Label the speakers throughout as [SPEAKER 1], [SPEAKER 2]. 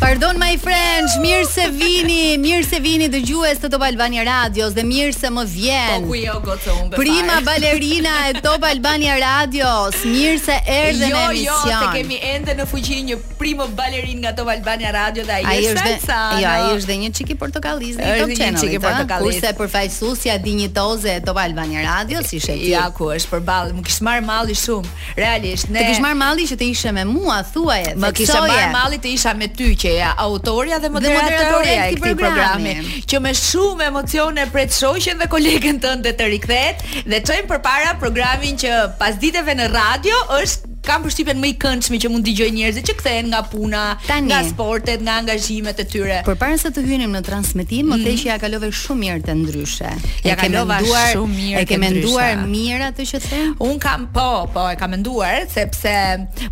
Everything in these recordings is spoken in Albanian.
[SPEAKER 1] Pardon my
[SPEAKER 2] French,
[SPEAKER 3] mirë se vini, mirë se vini dëgjues të Top Albania Radios dhe mirë se më vjen.
[SPEAKER 1] Po ku je o gotë unë befaj.
[SPEAKER 3] Prima balerina e Top Albania Radios, mirë se erdhe
[SPEAKER 1] jo,
[SPEAKER 3] në emision.
[SPEAKER 1] Jo,
[SPEAKER 3] jo,
[SPEAKER 1] të kemi ende në fuqi një primo balerino nga Top Albania Radio dhe ai është salsa.
[SPEAKER 3] Jo, ai është dhe një çikë i Portokallisë
[SPEAKER 1] në
[SPEAKER 3] Top Channel.
[SPEAKER 1] Është një
[SPEAKER 3] çikë
[SPEAKER 1] i Portokallisë.
[SPEAKER 3] Kurse përfaqësuesja dinjitoze e Top Albania Radios ishe ti.
[SPEAKER 1] Ja ku është përballë, më kish marr malli shumë. Realisht ne
[SPEAKER 3] Të kish marrë malli që të ishe me mua, thuaje,
[SPEAKER 1] theksoje. Më
[SPEAKER 3] kishte
[SPEAKER 1] marrë malli të isha me ty që je autorja dhe
[SPEAKER 3] moderatorja e këtij programi,
[SPEAKER 1] që me shumë emocione e pret shoqen dhe kolegen tënde të rikthehet dhe çojmë përpara programin që pasditeve në radio është kam përshtypjen më i këndshmi që mund të dëgjojnë njerëzit që kthehen nga puna,
[SPEAKER 3] Tani,
[SPEAKER 1] nga sportet, nga angazhimet e tyre.
[SPEAKER 3] Përpara se të hynim në transmetim, mm -hmm. më the mhm. që ja kalove shumë mirë te Ndryshe.
[SPEAKER 1] Ja kalova shumë mirë.
[SPEAKER 3] E ke menduar mirë atë që them?
[SPEAKER 1] Un kam po, po e kam menduar sepse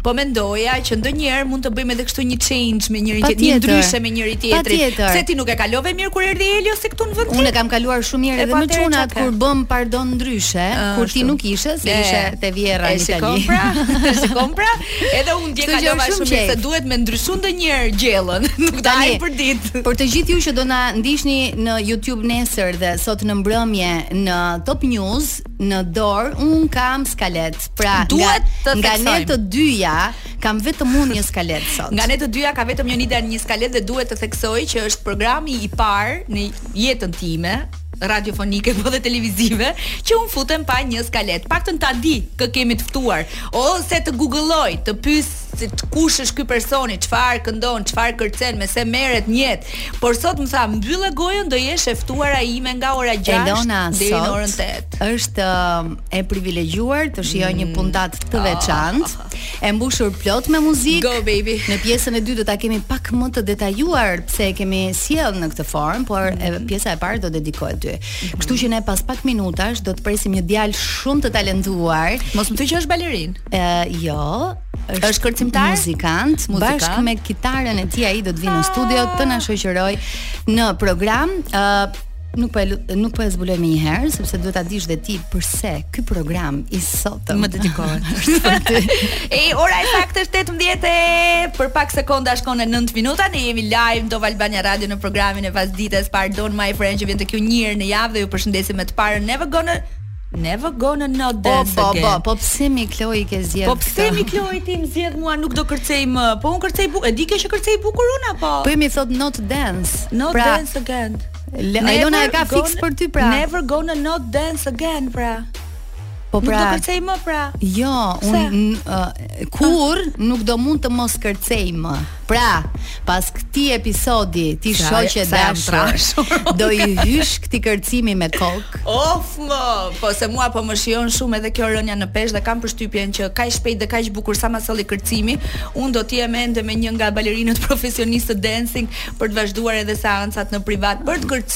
[SPEAKER 1] po mendoja që ndonjëherë mund të bëjmë edhe kështu një change me njëri tjetrin, një ndryshe me njëri tjetrin. Pse ti nuk e kalove mirë kur erdhi Elio këtu në vend?
[SPEAKER 3] Un e kam kaluar shumë mirë edhe me çunat kur bëm pardon ndryshe, ah, kur ti nuk ishe, se ishe te vjerra në Itali.
[SPEAKER 1] Është kompra, është kompra. Edhe unë dje kalova shumë mirë se duhet me ndryshu ndonjëherë gjellën, nuk ta ha për ditë.
[SPEAKER 3] Për të gjithë ju që do na ndiqni në YouTube nesër dhe sot në mbrëmje në Top News në dorë un kam skalet. Pra,
[SPEAKER 1] duhet
[SPEAKER 3] nga,
[SPEAKER 1] të
[SPEAKER 3] nga ne të dyja kam vetëm unë një skalet sot.
[SPEAKER 1] Nga ne të dyja ka vetëm Enida një skalet dhe duhet të theksoj që është programi i parë në jetën time radiofonike po dhe televizive që un futem pa një skalet paktën ta di kë kemi të ftuar ose të gugulloj të pyes kush është ky personi çfarë këndon çfarë kërcen me se merret në jetë por sot më tha mbylle gojën do jesh e ftuara ime nga ora 6 deri në orën 8
[SPEAKER 3] është e privilegjuar të
[SPEAKER 1] shijoj
[SPEAKER 3] një mm. puntatë të ah. veçantë e mbushur plot me muzikë.
[SPEAKER 1] Go baby.
[SPEAKER 3] Në pjesën e dytë do ta kemi pak më të detajuar pse e kemi sjell në këtë formë, por mm -hmm. pjesa e parë do të dedikohet ty. Mm -hmm. Kështu që ne pas pak minutash do të presim një djalë shumë të talentuar.
[SPEAKER 1] Mos më thuaj që është balerin.
[SPEAKER 3] Ë jo,
[SPEAKER 1] është, është kërcimtar,
[SPEAKER 3] muzikant,
[SPEAKER 1] muzikant,
[SPEAKER 3] bashkë me kitarën e tij ai do të vijë në studio të na shoqëroj në program. Ë nuk po e nuk po e zbuloj menjëherë sepse duhet ta dish dhe ti përse ky program i sotëm
[SPEAKER 1] të dedikohet. Ej, ora e saktë është 18 e për pak sekonda shkon në 9 minuta, ne jemi live në Top Albania Radio në programin e pasdites Pardon My French që vjen tek ju njëherë në javë dhe ju përshëndesim me të parën Never Gonna Never gonna not
[SPEAKER 3] po,
[SPEAKER 1] dance
[SPEAKER 3] po,
[SPEAKER 1] again.
[SPEAKER 3] Po, po, po pse mi Kloi ke zgjedh?
[SPEAKER 1] Po pse mi Kloi ti ma zgjedh mua nuk do kërcej më. Po un kërcej bukur. E di ti që kërcej bukur un apo?
[SPEAKER 3] Po më thot not dance.
[SPEAKER 1] Not
[SPEAKER 3] pra,
[SPEAKER 1] dance again.
[SPEAKER 3] Le, Alona e ka
[SPEAKER 1] gonna, fix
[SPEAKER 3] për ty pra.
[SPEAKER 1] Never gonna not dance again pra.
[SPEAKER 3] Po pra.
[SPEAKER 1] Nuk do
[SPEAKER 3] pra,
[SPEAKER 1] kërcej më pra.
[SPEAKER 3] Jo, un uh, kur nuk do mund të mos kërcej më. Pra, pas këtij episodi, ti
[SPEAKER 1] Sa-
[SPEAKER 3] shoqe
[SPEAKER 1] sa jam
[SPEAKER 3] dashur,
[SPEAKER 1] trashur.
[SPEAKER 3] do i hysh këtij kërcimi me kokë.
[SPEAKER 1] Of më, po se mua po më shijon shumë edhe kjo rënia në peshë dhe kam përshtypjen që kaq shpejt dhe kaq bukur sa ma solli kërcimi, unë do të jem ende me një nga balerinët profesionistë të dancing për të vazhduar edhe seancat në privat për të kërcyer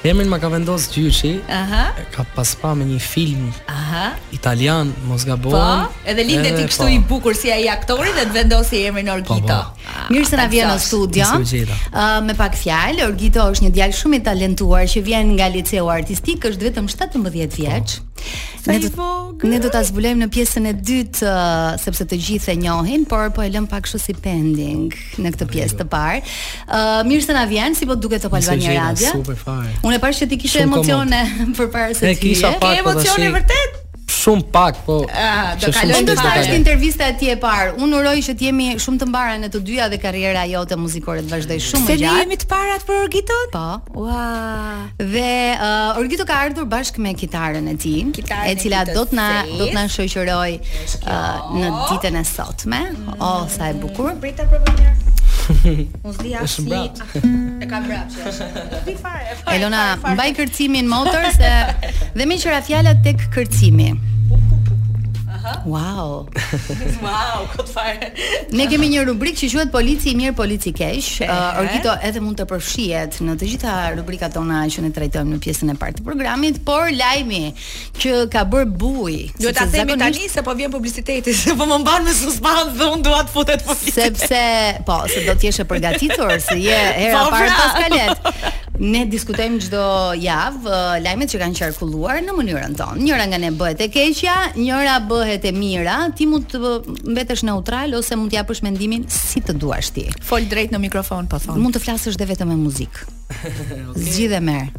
[SPEAKER 4] Emrin ma ka vendos gjyshi.
[SPEAKER 1] Aha.
[SPEAKER 4] Ka pas pa me një film.
[SPEAKER 1] Aha.
[SPEAKER 4] Italian, mos
[SPEAKER 1] gaboj.
[SPEAKER 4] Po,
[SPEAKER 1] edhe linde ti kështu
[SPEAKER 4] po.
[SPEAKER 1] i bukur si ai aktori dhe të vendosi emrin Orgito.
[SPEAKER 4] Po, po.
[SPEAKER 1] Ah,
[SPEAKER 3] Mirë se na vjen në studio. Uh, me pak fjalë, Orgito është një djalë shumë i talentuar që vjen nga liceu artistik, është vetëm 17 vjeç.
[SPEAKER 1] Po.
[SPEAKER 3] Ne do ta zbulojmë në pjesën e dytë uh, sepse të gjithë e njohin, por po e lëm pak kështu si pending. në këtë pjesë të parë. Ë uh, mirë se na vjen, si po duket Top Albania Radio.
[SPEAKER 4] Super fare.
[SPEAKER 3] Unë e pash që ti kishe emocione përpara se të.
[SPEAKER 1] Ke
[SPEAKER 4] po
[SPEAKER 1] emocione vërtet?
[SPEAKER 4] shumë pak, po.
[SPEAKER 1] Ah, do kaloj,
[SPEAKER 3] është intervista e tij e parë. Unë uroj që të jemi shumë të mbara ne të dyja dhe karriera jote muzikore të vazhdojë shumë
[SPEAKER 1] gjatë.
[SPEAKER 3] Se
[SPEAKER 1] ne jemi të parat për Orgiton?
[SPEAKER 3] Po.
[SPEAKER 1] Ua.
[SPEAKER 3] Dhe uh, Orgito ka ardhur bashkë me kitarën e tij, e cila do të na do të na shoqëroj uh, në ditën e sotme. Mm. Oh, sa e bukur.
[SPEAKER 1] Prit ta provoj një herë. Unë s'di as si. E kam mbrapsht. S'di fare.
[SPEAKER 3] Elona, mbaj kërcimin motor se dhe meqë ra fjala tek kërcimi. Aha. Wow.
[SPEAKER 1] Wow, kot fare.
[SPEAKER 3] Ne kemi një rubrikë që quhet Polici i mirë, polici i keq. Uh, Orgito edhe mund të përfshihet në të gjitha rubrikat tona që ne trajtojmë në pjesën e parë të programit, por lajmi që ka bërë buj.
[SPEAKER 1] Do ta themi tani se po vjen publiciteti, se po më mban me suspans dhe unë dua të futet publicitet.
[SPEAKER 3] Sepse po, se do të jesh e përgatitur, se je hera
[SPEAKER 1] e
[SPEAKER 3] parë pas kaq. Ne diskutojmë çdo javë uh, lajmet që kanë qarkulluar në mënyrën tonë. Njëra nga ne bëhet e keqja, njëra bëhet e mira, ti mund të mbetesh neutral ose mund të japësh mendimin si të duash ti.
[SPEAKER 1] Fol drejt në mikrofon, po thon.
[SPEAKER 3] Mund të flasësh dhe vetëm me muzikë. okay. Zgjidh e merr.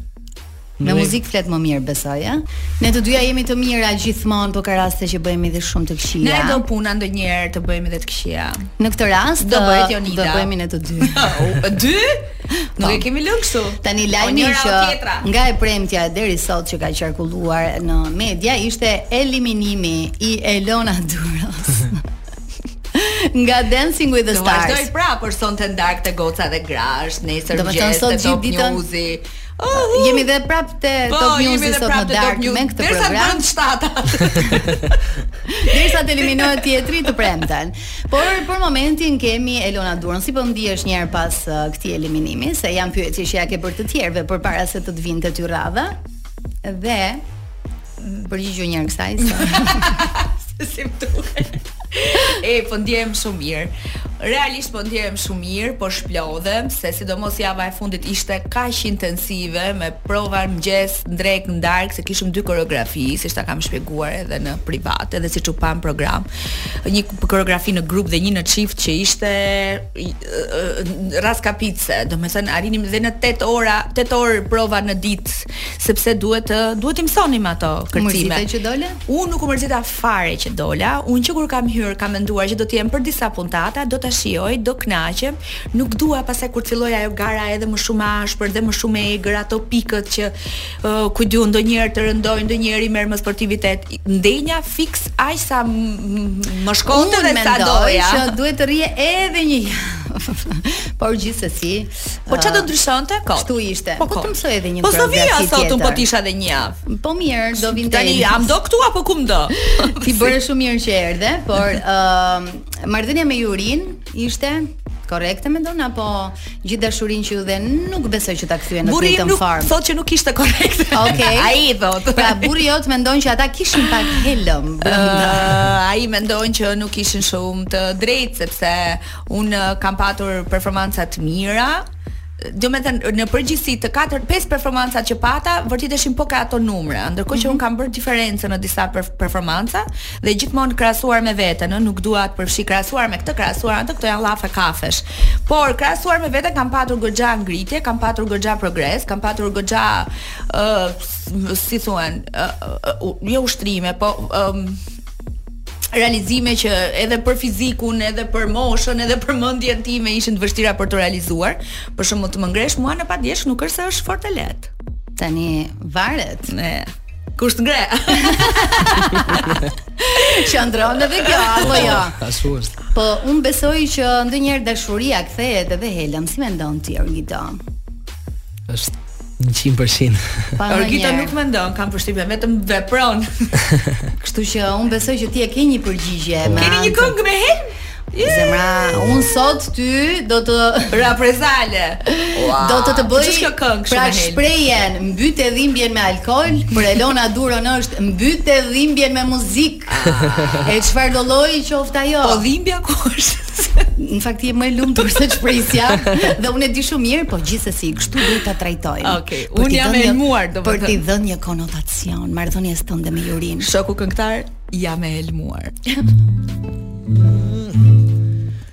[SPEAKER 3] Me muzikë flet më mirë besoj, ë. Ne të dyja jemi të mira gjithmonë, por ka raste që bëhemi dhe shumë të këqija.
[SPEAKER 1] Na e do puna ndonjëherë të bëhemi dhe të këqija.
[SPEAKER 3] Në këtë rast
[SPEAKER 1] do bëhet Jonida.
[SPEAKER 3] Do bëhemi ne të dy.
[SPEAKER 1] Dy? Nuk e kemi lënë kështu.
[SPEAKER 3] Tani lajmi që nga e premtja deri sot që ka qarkulluar në media ishte eliminimi i Elona Duros. nga Dancing with the Stars.
[SPEAKER 1] Do vazhdoj prapë sonte në dark te goca dhe
[SPEAKER 3] gra, është nesër
[SPEAKER 1] mëngjes
[SPEAKER 3] te
[SPEAKER 1] Top Newsi.
[SPEAKER 3] Oh, jemi dhe prap te
[SPEAKER 1] po,
[SPEAKER 3] Top
[SPEAKER 1] Newsi
[SPEAKER 3] sot në dark me këtë program. Derisa të eliminohet tjetri të premten. Por për momentin kemi Elona Duron. Si po ndihesh një herë pas uh, këtij eliminimi, se janë pyetje që ja ke bërë të tjerëve përpara se të të vinte ty rradha? Dhe përgjigju një herë kësaj. Se
[SPEAKER 1] si më duhet. E, po ndjehem shumë mirë. Realisht po ndjehem shumë mirë, po shplodhem se sidomos java e fundit ishte kaq intensive me prova në mëngjes, në drekë, në darkë se kishim dy koreografi, siç ta kam shpjeguar edhe në privat, edhe siç u pa në program. një koreografi në grup dhe një në çift që ishte rras kapice. Domethënë arrinim dhe në 8 orë, 8 orë prova në ditë, sepse duhet të duhet t'i mësonim ato kërcime.
[SPEAKER 3] U mërzite që dole?
[SPEAKER 1] Unë nuk u mërzita fare që dola. Unë që kur kam hyrë, kam menduar që do të jem për disa puntata, do ta shijoj, do kënaqem. Nuk dua pastaj kur filloi ajo gara edhe më shumë ashpër dhe më shumë e egër ato pikët që Ku di un ndonjëherë të rëndojnë ndonjëherë i merr me sportivitet. Ndenja fiks aq sa më shkonte dhe sa doja.
[SPEAKER 3] Unë që duhet të rrije edhe një javë. Por gjithsesi,
[SPEAKER 1] po çfarë do
[SPEAKER 3] uh,
[SPEAKER 1] ndryshonte kot?
[SPEAKER 3] Këtu ishte. Po,
[SPEAKER 1] po
[SPEAKER 3] të mësoj edhe një gjë.
[SPEAKER 1] Po s'do vija sot un po
[SPEAKER 3] të
[SPEAKER 1] isha edhe një javë.
[SPEAKER 3] Po mirë, do vinte.
[SPEAKER 1] Tani a më do këtu apo ku më do?
[SPEAKER 3] Ti bëre shumë mirë që erdhe, por ë uh, marrëdhënia me jurinë Ishte korrekte mendon apo gjithë dashurinë që u dhe nuk besoj që ta kthyen në farm.
[SPEAKER 1] Burri thotë që nuk ishte korrekte.
[SPEAKER 3] Okej. Okay.
[SPEAKER 1] Ai thotë.
[SPEAKER 3] Pra burri jot mendon që ata kishin pak helëm.
[SPEAKER 1] Uh, ai mendon që nuk ishin shumë të drejtë sepse un kam patur performanca të mira, do me thënë në përgjithësi të katër pesë performanca që pata vërtiteshin po ke ato numra ndërkohë që mm -hmm. un kam bërë diferencë në disa per performanca dhe gjithmonë krahasuar me veten ë nuk dua të përfshij krahasuar me këtë krahasuar me atë këto janë llafe kafeje por krahasuar me veten kam patur goxha ngritje kam patur goxha progres kam patur goxha ë uh, si quhen uh, uh, jo ushtrime po um, realizime që edhe për fizikun, edhe për moshën, edhe për mendjen time ishin të vështira për t'u realizuar. Për shembull, të më ngresh mua në padijesh nuk është se është fort e lehtë.
[SPEAKER 3] Tani varet.
[SPEAKER 1] Ne. Kush të ngre?
[SPEAKER 3] Qëndron edhe kjo, apo jo?
[SPEAKER 4] Ashtu është.
[SPEAKER 3] Po, unë besoj që ndonjëherë dashuria kthehet edhe helëm, si mendon ti Orgito?
[SPEAKER 4] Është 100%.
[SPEAKER 3] Orgito
[SPEAKER 1] nuk mendon, kam përshtypjen vetëm vepron.
[SPEAKER 3] Kështu që un besoj që ti e ke një përgjigje. Po.
[SPEAKER 1] Keni një këngë me helm?
[SPEAKER 3] Zemër, un sot ty do të
[SPEAKER 1] raprezale. Wow.
[SPEAKER 3] Do të të bëj.
[SPEAKER 1] Ç'është kjo këngë?
[SPEAKER 3] Pra shprehja mbyte dhimbjen me alkool, për Elona Duron është mbyte dhimbjen me muzikë. Ah, e çfarëdo lloji qoftë ajo?
[SPEAKER 1] Po dhimbja ku është?
[SPEAKER 3] Në fakt je më e lumtur se ç'prisja dhe unë e di shumë mirë, po gjithsesi kështu do ta trajtojmë.
[SPEAKER 1] Okej,
[SPEAKER 3] okay,
[SPEAKER 1] unë jam e helmuar domethënë
[SPEAKER 3] për t'i dhënë një konotacion marrëdhënies tënde me Jurin.
[SPEAKER 1] Shoku këngëtar jam e
[SPEAKER 5] helmuar.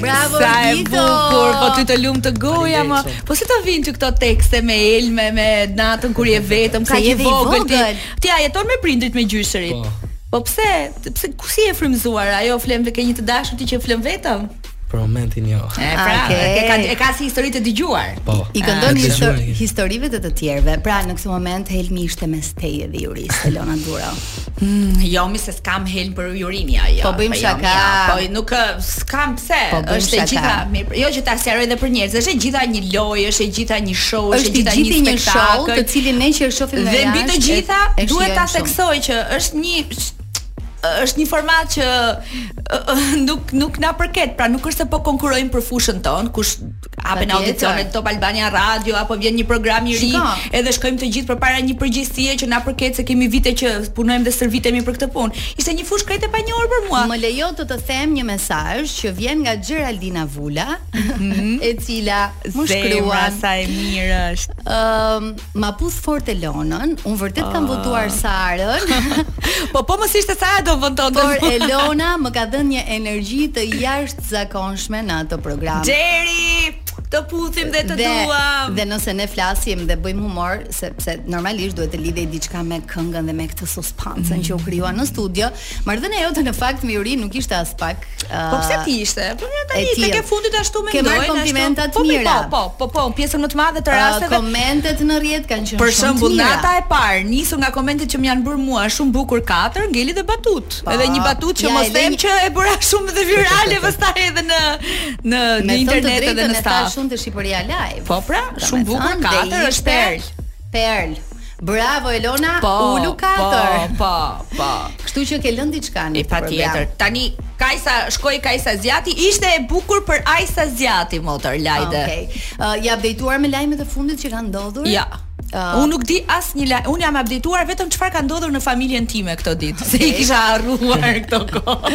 [SPEAKER 3] Bravo
[SPEAKER 1] Sa e bukur, po ty të lumtë goja më. Po si të vijnë gjithë këto tekste me helme, me natën kur je vetëm,
[SPEAKER 3] kaq e
[SPEAKER 1] vogël ti. Ti a jeton me prindrit me gjyshërit?
[SPEAKER 4] Po.
[SPEAKER 1] po pse? Pse ku je frymëzuar? Ajo flemë të ke një të dashur ti që fle vetëm?
[SPEAKER 4] Për momentin jo.
[SPEAKER 1] E pra,
[SPEAKER 3] okay.
[SPEAKER 1] e ka e ka si histori të dëgjuar.
[SPEAKER 4] Po.
[SPEAKER 3] I këndon
[SPEAKER 4] histori,
[SPEAKER 3] historive të të tjerëve. Pra në këtë moment helmi ishte mes teje dhe Selona Duro.
[SPEAKER 1] Mm, jo, mi se s'kam helm për Jurin ja, ja.
[SPEAKER 3] Po bëjmë
[SPEAKER 1] jo,
[SPEAKER 3] shaka.
[SPEAKER 1] Ja, po nuk s'kam pse.
[SPEAKER 3] Po
[SPEAKER 1] është e gjitha mirë, jo që ta sqaroj edhe për njerëz, është e gjitha një lojë, është e gjitha një show, është e gjitha një spektakël.
[SPEAKER 3] Është një show, të cilin ne që e shohim nga jashtë.
[SPEAKER 1] Dhe mbi të gjitha, duhet ta theksoj që është një është një format që nuk nuk na përket, pra nuk është se po konkurrojmë për fushën tonë, ku hapen audicionet Top Albania Radio apo vjen një program i ri, edhe shkojmë të gjithë përpara një përgjegjësie që na përket se kemi vite që punojmë dhe stërvitemi për këtë punë. Ishte një fushë krejt e panjohur për mua.
[SPEAKER 3] Më lejo të të them një mesazh që vjen nga Xheraldina Vula, mhm. e cila më shkruan
[SPEAKER 1] sa e mirë është.
[SPEAKER 3] Ëm, Ma puth fort Elonën, unë vërtet kam ah. votuar Sarën.
[SPEAKER 1] po po të mos ishte Sara do voton.
[SPEAKER 3] Por Elona më ka dhënë një energji të jashtëzakonshme në atë program.
[SPEAKER 1] Xheri, të puthim dhe të dhe, duam.
[SPEAKER 3] Dhe nëse ne flasim dhe bëjmë humor, sepse normalisht duhet të lidhej diçka me këngën dhe me këtë suspansën mm. që u krijua në studio, Marrëdhënia jote në fakt me Jurin nuk ishte aspak. Uh,
[SPEAKER 1] po pse ti ishte? Po
[SPEAKER 3] ja
[SPEAKER 1] tani tek e fundit ashtu mendoj.
[SPEAKER 3] Ke marrë komplimenta
[SPEAKER 1] të, po,
[SPEAKER 3] mira.
[SPEAKER 1] Po, po, po, po, pjesën më të madhe të rasteve.
[SPEAKER 3] Uh, komentet në rrjet kanë qenë shumë të mira.
[SPEAKER 1] Për shembull, nata e parë, nisur nga komentet që më janë bërë mua, shumë bukur katër, ngeli dhe batut.
[SPEAKER 3] Pa, po,
[SPEAKER 1] edhe një batut që
[SPEAKER 3] ja,
[SPEAKER 1] mos them
[SPEAKER 3] një...
[SPEAKER 1] që e bëre shumë dhe virale pastaj edhe në në, në internet edhe në staf.
[SPEAKER 3] Me shumë të Shqipëria live.
[SPEAKER 1] Po pra, shumë bukur katër, është perlë.
[SPEAKER 3] Perlë. Bravo Elona,
[SPEAKER 1] po,
[SPEAKER 3] ulu po, katër.
[SPEAKER 1] Po, po, po.
[SPEAKER 3] Kështu që ke lënë diçka në këtë program.
[SPEAKER 1] Tani Kajsa shkoi Kajsa Zjati, ishte e bukur për Ajsa Zjati motor Lajde.
[SPEAKER 3] Okej. Okay. Uh, je updateuar me lajmet e fundit që kanë ndodhur?
[SPEAKER 1] Ja.
[SPEAKER 3] Uh,
[SPEAKER 1] unë nuk di asnjë lajm, unë jam updateuar vetëm çfarë ka ndodhur në familjen time këto ditë, okay. se i kisha harruar këto kohë.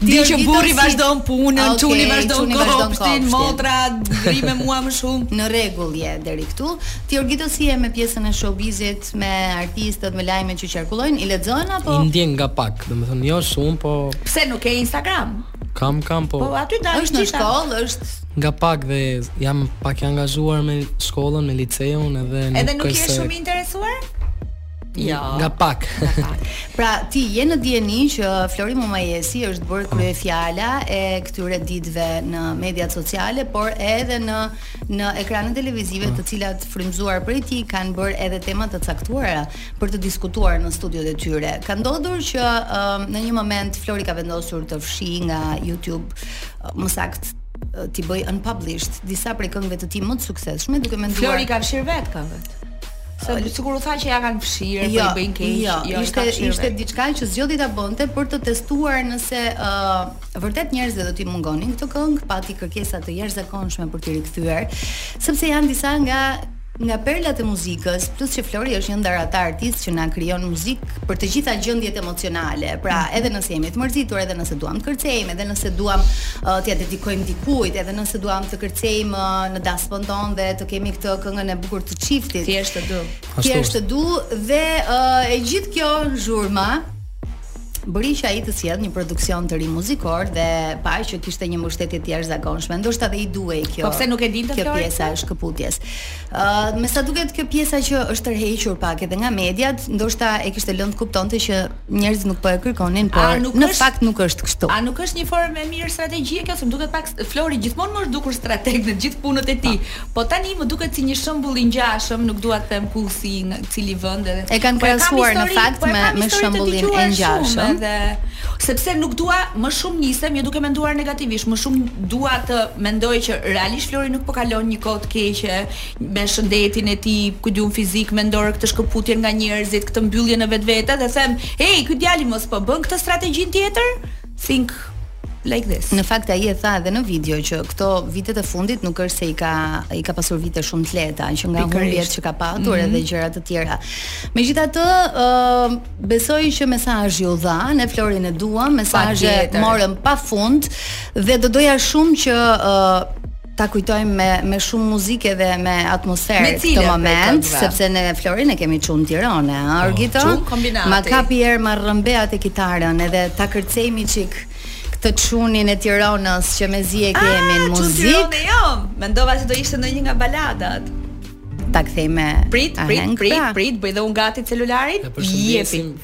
[SPEAKER 1] Di që burri
[SPEAKER 3] si...
[SPEAKER 1] vazhdon punën,
[SPEAKER 3] okay,
[SPEAKER 1] çuni vazhdon kopshtin, motra rri me mua më shumë.
[SPEAKER 3] Në rregull je deri këtu. Ti Orgito si je me pjesën e showbizit, me artistët, me lajmet që qarkullojnë, i lexon apo?
[SPEAKER 4] I ndjek nga pak, domethënë jo shumë, po
[SPEAKER 1] Pse nuk ke Instagram?
[SPEAKER 4] Kam, kam, po.
[SPEAKER 1] Po aty dalin të gjitha.
[SPEAKER 3] Është në shkollë, është
[SPEAKER 4] nga pak dhe jam pak i angazhuar me shkollën, me liceun edhe nuk
[SPEAKER 1] Edhe nuk je shumë i interesuar? Jo.
[SPEAKER 4] Nga pak.
[SPEAKER 3] pra, ti je në dijeni që Flori Mumajesi është bërë kryefjala e këtyre ditëve në mediat sociale, por edhe në në ekranet televizive, të cilat frymëzuar prej tij kanë bërë edhe tema të caktuara për të diskutuar në studiot e tyre. Ka ndodhur që uh, në një moment Flori ka vendosur të fshijë nga YouTube, uh, më saktë uh, t'i bëjë unpublished disa prej këngëve të tij më të suksesshme duke menduar
[SPEAKER 1] Flori ka fshirë vetë këngët. Se sikur u tha që ia kanë fshirë, jo, po i bëjnë keq.
[SPEAKER 3] Jo,
[SPEAKER 1] jo,
[SPEAKER 3] ishte ishte diçka që zgjodhi ta bënte për të testuar nëse ë uh, Vërtet njerëzve do t'i mungonin këto këngë, pati kërkesa të jashtëzakonshme për t'i rikthyer, sepse janë disa nga nga perlat e muzikës, plus që Flori është një ndër ata artistë që na krijon muzikë për të gjitha gjendjet emocionale. Pra, mm. edhe nëse jemi të mërzitur, edhe nëse duam të kërcejmë, edhe nëse duam uh, t'ia dedikojmë dikujt, edhe nëse duam të kërcejmë uh, në dasmën tonë dhe të kemi këtë këngën e bukur të çiftit.
[SPEAKER 1] Thjesht të du.
[SPEAKER 3] Thjesht të du dhe uh, e gjithë kjo zhurma bëri që ai të sjellë një produksion të ri muzikor dhe pa që kishte një mbështetje të jashtëzakonshme. Ndoshta dhe i duhej kjo.
[SPEAKER 1] Po pse nuk e dinte
[SPEAKER 3] kjo pjesa e shkëputjes. Ë, uh, me sa duket kjo pjesa që është tërhequr pak edhe nga mediat, ndoshta e kishte lënë të kuptonte që njerëzit nuk po e kërkonin, por në fakt nuk është kështu.
[SPEAKER 1] A nuk është një formë e mirë strategjie kjo? Se më duket pak Flori gjithmonë më është dukur strateg në gjithë punët e tij. Po, po tani më duket si një shembull i ngjashëm, nuk dua të them ku, si cili vend edhe
[SPEAKER 3] e kanë
[SPEAKER 1] po
[SPEAKER 3] krahasuar në fakt
[SPEAKER 1] po
[SPEAKER 3] me me shembullin e ngjashëm
[SPEAKER 1] edhe sepse nuk dua më shumë nisem jo duke menduar negativisht më shumë dua të mendoj që realisht Flori nuk po kalon një kohë të keqe me shëndetin e tij ku di un fizik mendor këtë shkëputje nga njerëzit këtë mbyllje në vetvete dhe them hej ky djali mos po bën këtë strategjinë tjetër think like this.
[SPEAKER 3] Në fakt ai e tha edhe në video që këto vitet e fundit nuk është se i ka i ka pasur vite shumë të lehta, që nga humbjet që ka patur mm -hmm. edhe gjëra të tjera. Megjithatë, ë uh, besoj që mesazhi u dha, ne Florin e duam, mesazhe morëm pafund dhe do doja shumë që uh, ta kujtojmë me me shumë muzikë dhe me atmosferë këtë moment, sepse ne Florin e kemi çun Tirone, ëh, po, Orgito. Ma kap i herë ma rrëmbe atë kitarën edhe ta kërcejmë çik këtë çunin e Tironës që mezi e kemi në ah, muzikë.
[SPEAKER 1] Ah, çun jo. Mendova se do ishte ndonjë nga baladat.
[SPEAKER 3] Ta kthejmë.
[SPEAKER 1] Prit, prit, prit,
[SPEAKER 3] pra.
[SPEAKER 1] prit, bëj dhe un gati celularin.
[SPEAKER 3] Jepim.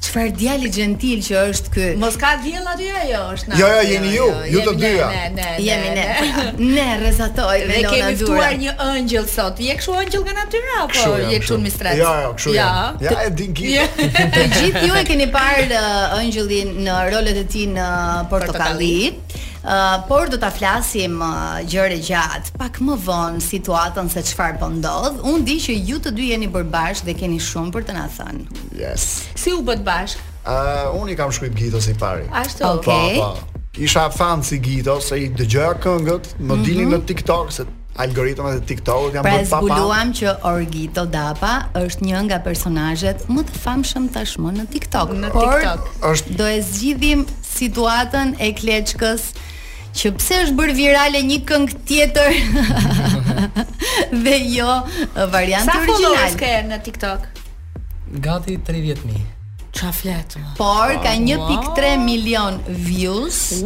[SPEAKER 3] Çfarë djali xhentil që është ky.
[SPEAKER 1] Mos ka diell aty a jo është natë.
[SPEAKER 6] Jo jo jeni ju, ju të dyja.
[SPEAKER 1] Ne ne ne.
[SPEAKER 3] Jemi ne. Ne rrezatojmë Lona
[SPEAKER 1] Dura.
[SPEAKER 3] Ne
[SPEAKER 1] kemi ftuar një ëngjëll sot. Je kshu ëngjëll nga natyra apo je kshu në
[SPEAKER 6] strat? Jo jo
[SPEAKER 1] kshu
[SPEAKER 6] jam. Ja e din ki.
[SPEAKER 3] Të gjithë ju e keni parë ëngjëllin në rolet e tij në portokalli. Por do ta flasim gjerë e gjatë pak më vonë situatën se çfarë po ndodh. Unë di që ju të dy jeni bërë bashkë dhe keni shumë për të na thënë.
[SPEAKER 6] Yes.
[SPEAKER 1] Si u bëtë bashkë?
[SPEAKER 6] Ë, uh, unë i kam shkruajt Gitos i pari.
[SPEAKER 1] Ashtu.
[SPEAKER 3] Po, okay.
[SPEAKER 6] Po, po. Isha fans i Gitos, se i dëgjoja këngët, më mm -hmm. dilnin në TikTok se algoritmat e TikTok-ut janë
[SPEAKER 3] pra,
[SPEAKER 6] bërë papa. Pra
[SPEAKER 3] zbuluam që Orgito Dapa është një nga personazhet më të famshëm tashmë në TikTok.
[SPEAKER 1] Në
[SPEAKER 3] Por,
[SPEAKER 1] TikTok.
[SPEAKER 6] Është
[SPEAKER 3] do e zgjidhim situatën e Kleçkës që pse është bërë virale një këngë tjetër dhe jo varianti origjinal.
[SPEAKER 1] Sa followers ke në TikTok?
[SPEAKER 4] Gati tridhjetë
[SPEAKER 1] mijë. Ça flet më?
[SPEAKER 3] Por ka 1.3 milion views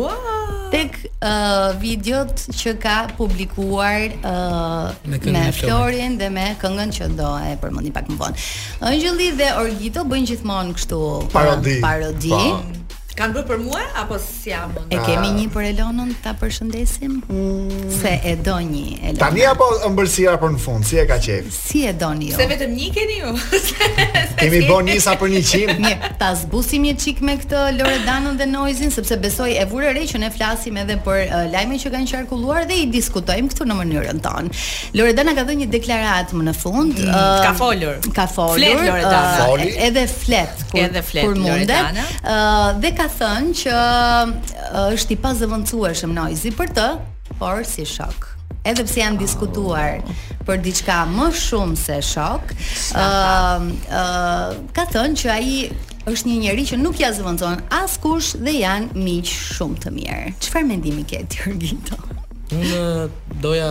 [SPEAKER 3] tek uh, videot që ka publikuar uh,
[SPEAKER 4] me,
[SPEAKER 3] me Florin dhe me këngën që do e përmendim pak më vonë. Ëngjëlli dhe Orgito bëjnë gjithmonë kështu
[SPEAKER 6] parodi.
[SPEAKER 3] parodi.
[SPEAKER 6] Po. Po.
[SPEAKER 1] Kanë bërë për mua apo S'jam unë.
[SPEAKER 3] E kemi një për Elonën ta përshëndesim? Mm. Se e do një Elona.
[SPEAKER 6] Tani apo ëmbëlsira për në fund, si e ka qejf?
[SPEAKER 3] Si e doni ju?
[SPEAKER 1] Se vetëm një keni ju.
[SPEAKER 6] kemi bën nja 100.
[SPEAKER 3] Ne ta zbusim një çik me këtë Loredanën dhe Noizin sepse besoj e vure re që ne flasim edhe për uh, lajme që kanë qarkulluar dhe i diskutojmë këtu në mënyrën tonë. Loredana ka dhënë një deklaratë më në fund.
[SPEAKER 1] Mm,
[SPEAKER 3] uh,
[SPEAKER 1] ka folur.
[SPEAKER 3] Ka folur.
[SPEAKER 1] Flet Loredana.
[SPEAKER 6] Uh,
[SPEAKER 3] edhe flet kur,
[SPEAKER 1] edhe flet
[SPEAKER 3] kur mundet. Ë dhe ka thënë që është i pazëvendësueshëm Noizi për të, por si shok. Edhe pse janë diskutuar për diçka më shumë se shok, ë ë ka thënë që ai është një njeri që nuk ja zëvendëson askush dhe janë miq shumë të mirë. Çfarë mendimi ke ti Orgito?
[SPEAKER 4] Unë doja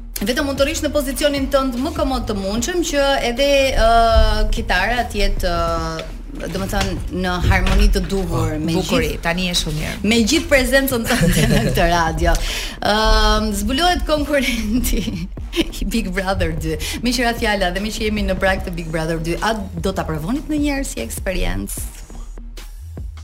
[SPEAKER 3] Vetëm mund të rrish në pozicionin tënd më komod të mundshëm që edhe uh, kitara të jetë uh, do më thënë në harmoni të duhur oh, me
[SPEAKER 1] bukuri,
[SPEAKER 3] gjithë,
[SPEAKER 1] tani e shumë mirë
[SPEAKER 3] me gjithë prezencën tënde në këtë radio uh, zbulohet konkurrenti i Big Brother 2 meqë ra fjala dhe meqë jemi në prag të Big Brother 2 a do ta provonit ndonjëherë si eksperiencë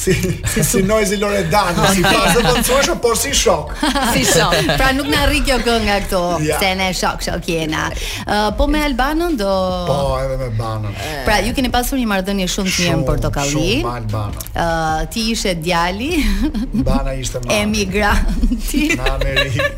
[SPEAKER 4] Si
[SPEAKER 1] si,
[SPEAKER 3] si
[SPEAKER 1] Noizi Loredana, si
[SPEAKER 6] çfarë do të thush, por si shok.
[SPEAKER 1] si shok.
[SPEAKER 3] Pra nuk na rri kjo kënga këtu,
[SPEAKER 6] ja.
[SPEAKER 3] se ne shok shok jena. Uh, po me Albanën do
[SPEAKER 6] Po, edhe me Albanën.
[SPEAKER 3] Pra ju keni pasur një marrëdhënie shumë të mirë në Portokalli.
[SPEAKER 6] Shumë me Albanën.
[SPEAKER 3] Uh, ti ishe djali.
[SPEAKER 6] Albana ishte mami.
[SPEAKER 3] Emigranti.
[SPEAKER 6] Në Amerikë.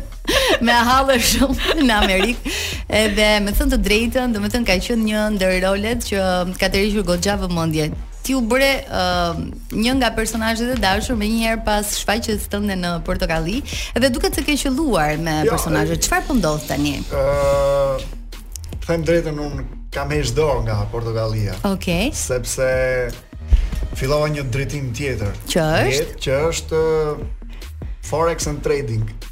[SPEAKER 3] me halle shumë në Amerikë. Edhe me thënë të drejtën, domethënë ka qenë një ndër rolet që ka tërhequr goxha vëmendjen. Ti u bëre uh, një nga personazhet e dashur menjëherë pas shfaqjes tënde në Portokalli dhe duket se ke qëlluar me
[SPEAKER 6] jo,
[SPEAKER 3] personazhet. Çfarë po ndodh tani?
[SPEAKER 6] Ëh, uh, them drejtën un kam heq dorë nga Portokallia.
[SPEAKER 3] Okej. Okay.
[SPEAKER 6] Sepse fillova një drejtim tjetër.
[SPEAKER 3] Që është?
[SPEAKER 6] Jetë, që është uh, forex and trading.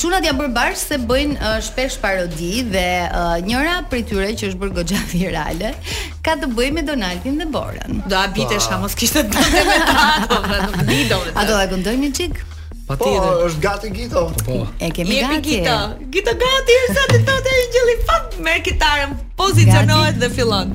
[SPEAKER 3] Çunat janë bërë bashkë se bëjnë uh, shpesh parodi dhe uh, njëra prej tyre që është bërë goxha virale ka të bëjë me Donaldin dhe Borën.
[SPEAKER 1] Do habitesh, a mos kishte të bëjë me ta, do të nuk di do.
[SPEAKER 3] A do ta këndoj një çik?
[SPEAKER 6] Po, është gati Gito.
[SPEAKER 4] Po.
[SPEAKER 3] E kemi gati.
[SPEAKER 1] Jepi Gito. Gito gati, sa të thotë gjeli fap me kitarën, pozicionohet dhe fillon.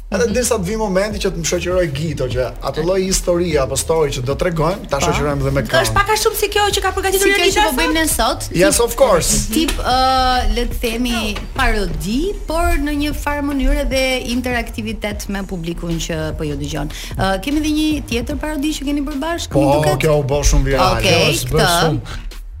[SPEAKER 6] Edhe
[SPEAKER 1] mhm.
[SPEAKER 6] derisa të vijë momenti që të më shoqërojë Gito që atë lloj historie apo story që do tregojmë, ta po. shoqërojmë edhe me këngë.
[SPEAKER 1] Është pak a shumë si kjo që ka përgatitur Jonida.
[SPEAKER 3] Si kjo që po bëjmë ne sot?
[SPEAKER 6] Yes of course.
[SPEAKER 3] Tip ë uh, le të themi parodi, por në një farë mënyre dhe interaktivitet me publikun që po ju dëgjon. Ë uh, kemi edhe një tjetër parodi që keni bërë bashkë,
[SPEAKER 6] po,
[SPEAKER 3] duket.
[SPEAKER 6] Po, kjo u bë shumë virale.
[SPEAKER 3] Okej,
[SPEAKER 6] okay,
[SPEAKER 1] këtë.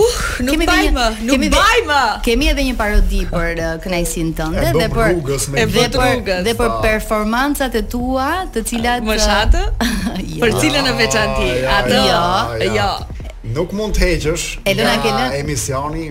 [SPEAKER 1] Uh, nuk
[SPEAKER 3] kemi
[SPEAKER 1] baj më, nuk
[SPEAKER 3] kemi
[SPEAKER 1] baj më.
[SPEAKER 3] Kemi edhe një parodi për uh, kënaqësinë tënde dhe për
[SPEAKER 6] rrugës,
[SPEAKER 3] dhe për
[SPEAKER 1] rrugës,
[SPEAKER 3] dhe për performancat e tua, të cilat
[SPEAKER 1] më shatë,
[SPEAKER 3] jo.
[SPEAKER 1] për cilën në veçanti. Atë
[SPEAKER 3] jo,
[SPEAKER 1] jo.
[SPEAKER 6] Nuk mund të heqësh.
[SPEAKER 3] Elona Kelën
[SPEAKER 6] emisioni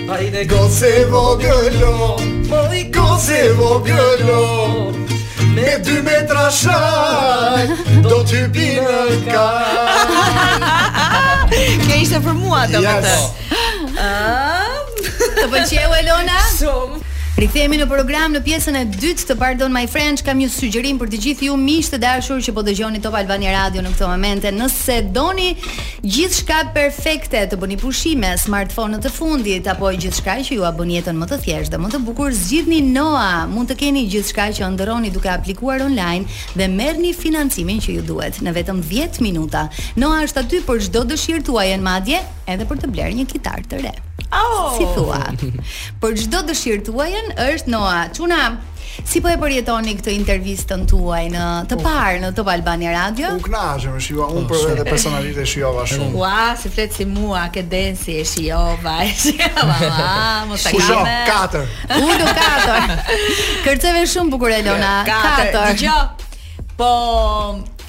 [SPEAKER 6] Hajde goc e vogël-o Moj goc e vogël-o Me dy metra shalë Do t'y binë ka
[SPEAKER 1] Kjo ishte për mua të më të
[SPEAKER 3] Të pëlqeu Elona?
[SPEAKER 1] Shumë.
[SPEAKER 3] Rikthehemi në program në pjesën e dytë të Pardon My French. Kam një sugjerim për të gjithë ju miq të dashur që po dëgjoni Top Albania Radio në këto momente. Nëse doni Gjithçka perfekte, të bëni pushime, smartphone-ët e fundit, apo gjithçka që jua bën jetën më të thjeshtë dhe më të bukur, zgjidhni Noa! Mund të keni gjithçka që ëndërroni duke aplikuar online dhe merrni financimin që ju duhet, në vetëm dhjetë minuta. Noa është aty për çdo dëshirë tuajën madje edhe për të blerë një kitarë të re. Si thua? Për çdo dëshirë tuajën është Noa. Çuna! Si po e përjetoni këtë intervistën tuajën të parë në Top Albania Radio?
[SPEAKER 6] U kënaqëm, e shijova unë po, për vetë personalisht e shijova shumë.
[SPEAKER 1] Ua, si flet si mua, ke densi e shijova, e shijova. Ah, mos e
[SPEAKER 6] kam.
[SPEAKER 1] Unë
[SPEAKER 6] katër.
[SPEAKER 3] Unë katër. Kërceve shumë bukur Elona.
[SPEAKER 1] Katër. Dëgjo. Po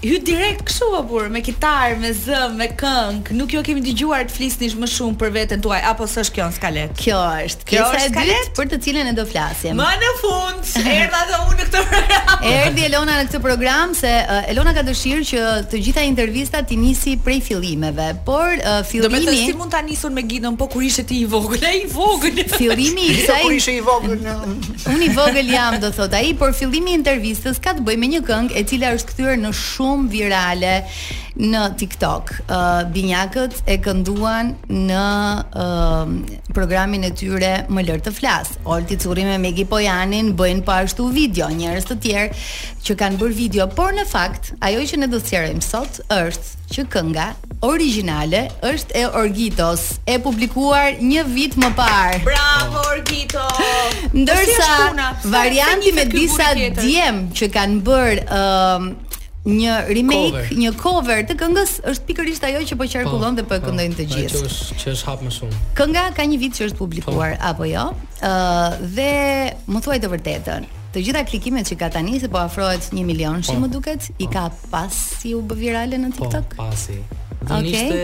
[SPEAKER 1] Hytë direkt kështu o burrë, me kitarë, me zë, me këngë, nuk ju kemi dëgjuar të flisnish më shumë për veten tuaj, apo s'është kjo në skaletë?
[SPEAKER 3] Kjo është
[SPEAKER 1] kjo
[SPEAKER 3] pjesa e dytë për të cilën ne do flasim.
[SPEAKER 1] Më në fund, erdha dhe unë në këtë program.
[SPEAKER 3] Erdhi Elona në këtë program se uh, Elona ka dëshirë që të gjitha intervistat t'i nisë prej fillimeve, por uh,
[SPEAKER 1] fillimi Do të thotë
[SPEAKER 3] si
[SPEAKER 1] mund ta nisim me Giton po kur ishe ti i vogël, ai i vogël.
[SPEAKER 3] Fillimi i kësaj
[SPEAKER 6] Kur ishe i vogël.
[SPEAKER 3] Unë i vogël jam, do thotë ai, por fillimi i intervistës ka të bëjë me një këngë e cila është kthyer në shumë virale në TikTok. Uh, binjakët e kënduan në uh, programin e tyre Më lër të flas. Olti Curri me Megi Pojanin bëjnë po ashtu video, njerëz të tjerë që kanë bërë video, por në fakt ajo që ne do të sqarojmë sot është që kënga origjinale është e Orgitos, e publikuar një vit më parë.
[SPEAKER 1] Bravo Orgito.
[SPEAKER 3] Ndërsa varianti me disa djem që kanë bërë um, një remake,
[SPEAKER 4] cover.
[SPEAKER 3] një cover të këngës është pikërisht ajo që po qarkullon po, dhe po e po. këndojnë të gjithë.
[SPEAKER 4] Që është që është hap më shumë.
[SPEAKER 3] Kënga ka një vit që është publikuar po. apo jo? Ë uh, dhe më thuaj të vërtetën. Të gjitha klikimet që ka tani se po afrohet 1 milion, si
[SPEAKER 4] po.
[SPEAKER 3] më duket, i po. ka pasi u bë virale në
[SPEAKER 4] po,
[SPEAKER 3] TikTok.
[SPEAKER 4] Po, pasi. Dhe
[SPEAKER 3] okay.
[SPEAKER 4] ishte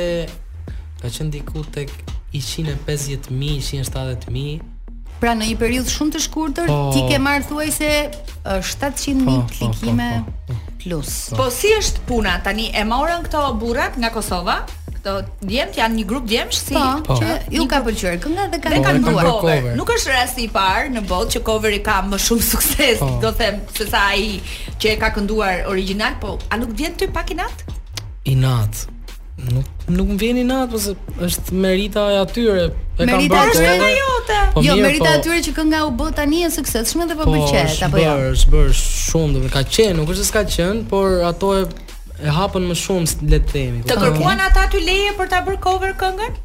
[SPEAKER 4] ka qenë diku tek 150000, 170000.
[SPEAKER 3] Pra në një periudhë shumë të shkurtër
[SPEAKER 4] po,
[SPEAKER 3] ti ke marrë thuajse 700.000
[SPEAKER 4] po, po,
[SPEAKER 3] klikime
[SPEAKER 4] po, po, po.
[SPEAKER 3] plus.
[SPEAKER 1] Po si është puna tani? E morën këto burrat nga Kosova? Këto djemt janë një grup djemsh si
[SPEAKER 3] po,
[SPEAKER 4] po.
[SPEAKER 3] që ju ka pëlqyer kënga dhe kanë
[SPEAKER 1] kanë bërë cover. Nuk është rasti i parë në botë që coveri ka më shumë sukses,
[SPEAKER 4] po.
[SPEAKER 1] do them, se sa ai që e ka kënduar origjinal, po a nuk vjen ty pak
[SPEAKER 4] inat? Inat. Nuk nuk më vjen inat, se është merita e atyre. E
[SPEAKER 3] kanë
[SPEAKER 4] bërë
[SPEAKER 3] ajo. Merita
[SPEAKER 4] e
[SPEAKER 1] jote.
[SPEAKER 4] Po,
[SPEAKER 3] jo, merita e
[SPEAKER 4] po.
[SPEAKER 3] atyre që kënga u bë tani e suksesshme dhe po,
[SPEAKER 4] po pëlqehet
[SPEAKER 3] apo jo.
[SPEAKER 4] Po, është bërë shumë, dhe ka qenë, nuk është se s'ka qenë, por ato e e hapën më shumë le të themi.
[SPEAKER 1] Të kërkuan ata ty leje për ta bërë cover këngën?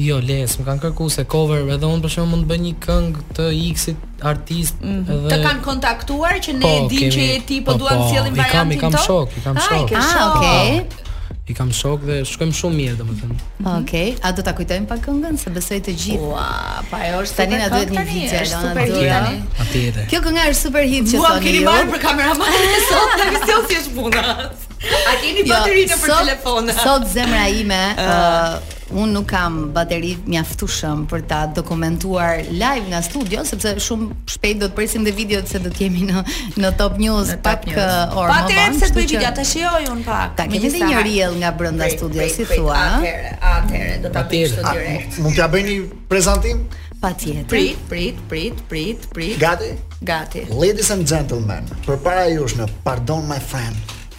[SPEAKER 4] Jo, leje s'më kanë kërkuar se cover, edhe unë për shembull mund të bëj një këngë të X-it artist mm -hmm. edhe
[SPEAKER 1] Të kanë kontaktuar që ne
[SPEAKER 4] po,
[SPEAKER 1] e
[SPEAKER 4] dimë
[SPEAKER 1] që je ti, po,
[SPEAKER 4] po
[SPEAKER 1] duam
[SPEAKER 4] po,
[SPEAKER 1] të sjellim variantin tonë.
[SPEAKER 4] I kam, i kam shokë, i kam
[SPEAKER 1] shokë.
[SPEAKER 3] Ah, okay.
[SPEAKER 4] I kam shokë dhe shkojmë shumë mirë, domethënë. Mhm.
[SPEAKER 3] Okej, okay. a do ta kujtojmë pak këngën se besoj të gjithë.
[SPEAKER 1] Ua, po ajo është
[SPEAKER 3] tani na duhet një video,
[SPEAKER 1] është super hit tani.
[SPEAKER 4] Atëherë.
[SPEAKER 3] Kjo kënga është super hit që
[SPEAKER 1] thonë.
[SPEAKER 3] Ua,
[SPEAKER 1] keni marrë për kameramanin e sot, na vjen si është puna. A keni jo, baterinë për telefon?
[SPEAKER 3] Sot zemra ime, ë, uh, unë nuk kam bateri mjaftueshëm për ta dokumentuar live nga studio sepse shumë Shpejt do të presim dhe videot se do të jemi në në Top News pak uh, orë më vonë.
[SPEAKER 1] Atëherë
[SPEAKER 3] pse
[SPEAKER 1] bëj video, ta shijoj unë pak.
[SPEAKER 3] Ta kemi dhe një reel nga brenda studios, si thua?
[SPEAKER 1] Atëherë, atëherë do ta bëj kështu direkt.
[SPEAKER 6] Mund t'ja bëj një prezantim?
[SPEAKER 3] Patjetër.
[SPEAKER 1] Prit, prit, prit, prit, prit.
[SPEAKER 6] Gati?
[SPEAKER 1] Gati.
[SPEAKER 6] Ladies and gentlemen, përpara jush në Pardon My
[SPEAKER 5] French.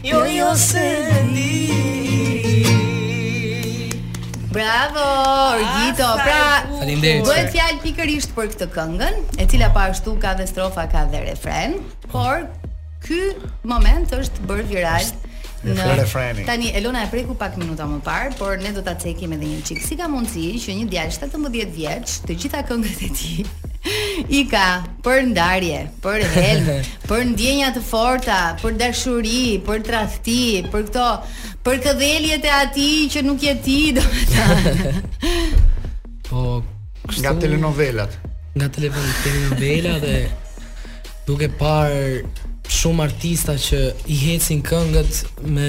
[SPEAKER 5] Jo jo se
[SPEAKER 3] Bravo, Orgito. Pra,
[SPEAKER 4] faleminderit.
[SPEAKER 3] Bëhet fjalë pikërisht për këtë këngën, e cila po ashtu ka dhe strofa, ka dhe refren, por ky moment është bërë viral,
[SPEAKER 6] refreni.
[SPEAKER 3] Tani Elona e preku pak minuta më parë, por ne do ta cekim edhe një çik. Si ka mundësi që një djalë 17 vjeç, të gjitha këngët e tij i ka për ndarje, për helm, për ndjenja të forta, për dashuri, për tradhti, për këto, për këdheljet e atij që nuk je ti, domethënë.
[SPEAKER 4] Po, kështu,
[SPEAKER 6] nga telenovelat.
[SPEAKER 4] Nga telenovela dhe duke parë shumë artista që i hecin këngët me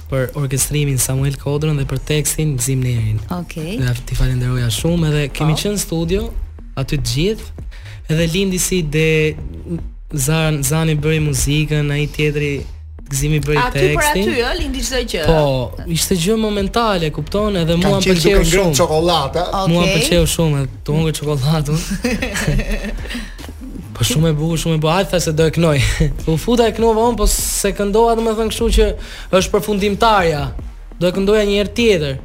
[SPEAKER 4] për orkestrimin Samuel Kodrën dhe për tekstin Gzim Nerin.
[SPEAKER 3] Okej. Okay.
[SPEAKER 4] Dhe t'i falenderoja shumë edhe kemi qenë në studio aty të gjithë. Edhe lindi si ide Zan Zani bëri muzikën, ai tjetri Gzimi bëri tekstin.
[SPEAKER 1] Aty për aty, ë, lindi çdo gjë.
[SPEAKER 4] Po, ishte gjë momentale, kupton, edhe mua më pëlqeu shumë.
[SPEAKER 6] Kam çokollatë. Okay.
[SPEAKER 4] Mua më pëlqeu shumë, duke hongër çokollatën. Po shumë e bukur, shumë e bukur. Hajt thashë do e kënoj. U futa e kënova unë, po s'e këndova domethënë kështu që është përfundimtarja. Do e këndoja një herë tjetër.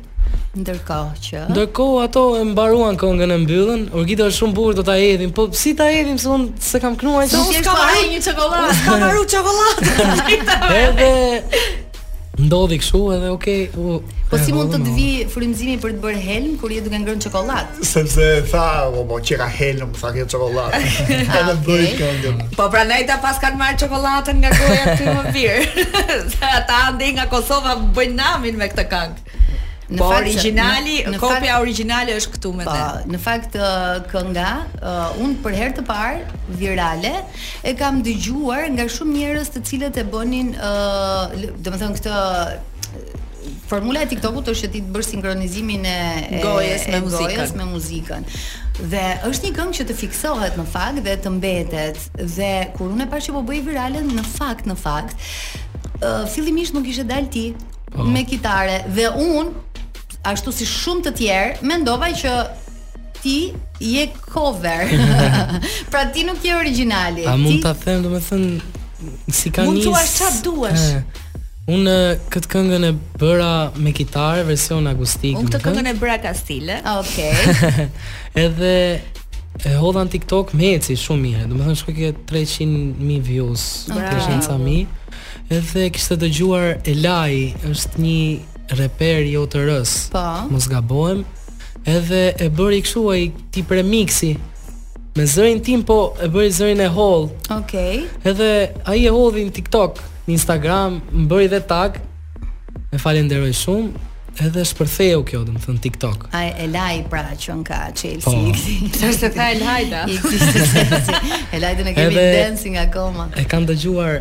[SPEAKER 3] Ndërkohë që
[SPEAKER 4] Ndërkohë ato e mbaruan këngën e mbyllën. Orgita është shumë bukur, do ta hedhim. Po si ta hedhim se unë s'e kam kënuar që
[SPEAKER 1] unë
[SPEAKER 3] kam
[SPEAKER 1] marrë një çokoladë. Kam marrë çokoladë.
[SPEAKER 4] Edhe Ndodhi kështu edhe ok. U,
[SPEAKER 3] po si mund të të vi frymëzimi për të bërë helm kur je duke ngrënë çokollatë?
[SPEAKER 6] Sepse tha, o mo ç'ka helm, tha kjo çokollatë. Hajt të bëjmë këngën.
[SPEAKER 1] Po prandaj ta paskan marrë çokollatën nga goja ty më mirë. Se ata andej nga Kosova bëjnë namin me këtë këngë.
[SPEAKER 3] Në
[SPEAKER 1] po
[SPEAKER 3] fakt,
[SPEAKER 1] originali,
[SPEAKER 3] në, në
[SPEAKER 1] kopja
[SPEAKER 3] fakt,
[SPEAKER 1] originale është këtu me
[SPEAKER 3] po,
[SPEAKER 1] te.
[SPEAKER 3] Në fakt kënga, uh, unë për herë të parë virale E kam dëgjuar nga shumë njerëz të cilët e bënin ë, uh, domethënë këtë formula e TikTokut është që ti të bësh sinkronizimin e
[SPEAKER 1] gojës me muzikën.
[SPEAKER 3] Gojës me muzikën. Dhe është një këngë që të fiksohet në fakt dhe të mbetet. Dhe kur unë e pashë që po bëhej virale në fakt në fakt, ë uh, fillimisht nuk kishe dal ti oh. me kitare dhe unë ashtu si shumë të tjerë mendova që Ti je cover. pra ti nuk je origjinali.
[SPEAKER 4] A mund ta them domethënë si ka nis?
[SPEAKER 1] Mund
[SPEAKER 4] të
[SPEAKER 1] thuash ça duash.
[SPEAKER 4] Unë këtë këngën e bëra me kitarë version akustik.
[SPEAKER 1] Unë këtë këngën e bëra kastile.
[SPEAKER 3] Ah, okej. Okay.
[SPEAKER 4] Edhe e hodha në TikTok më eci shumë mirë. Domethënë shkoi ke 300.000 views, 300.000. Edhe kishte dëgjuar Elai, është një reper i OTR-s.
[SPEAKER 3] Po.
[SPEAKER 4] Mos gabohem. Edhe e bëri kështu ai tip remiksi. Me zërin tim po e bëri zërin e holl.
[SPEAKER 3] Okej. Okay.
[SPEAKER 4] Edhe ai e hodhi në TikTok, në Instagram, më bëri dhe tag. E falenderoj shumë. Edhe shpërtheu kjo, domethon TikTok.
[SPEAKER 3] Ai Elai pra që ka Chelsea.
[SPEAKER 4] Po.
[SPEAKER 1] Tash s'e tha
[SPEAKER 3] Elajda. Elajdën e kemi dancing akoma.
[SPEAKER 4] E kam dëgjuar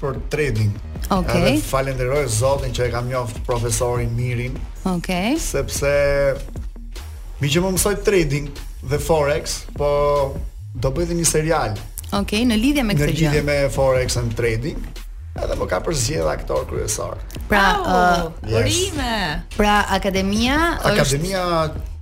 [SPEAKER 6] për trading.
[SPEAKER 3] Okej. Okay.
[SPEAKER 6] Edhe falenderoj Zotin që e kam njoft profesorin Mirin.
[SPEAKER 3] Okej.
[SPEAKER 6] Okay. Sepse meqë më mësoi trading dhe forex, po do bëjë dhe një serial.
[SPEAKER 3] Okej, okay, në lidhje me këtë gjë.
[SPEAKER 6] Në lidhje me forex and trading. Edhe mu ka përzgjedh aktor kryesor.
[SPEAKER 3] Pra,
[SPEAKER 1] oh,
[SPEAKER 3] uh,
[SPEAKER 6] yes.
[SPEAKER 3] Pra, akademia,
[SPEAKER 6] akademia është Akademia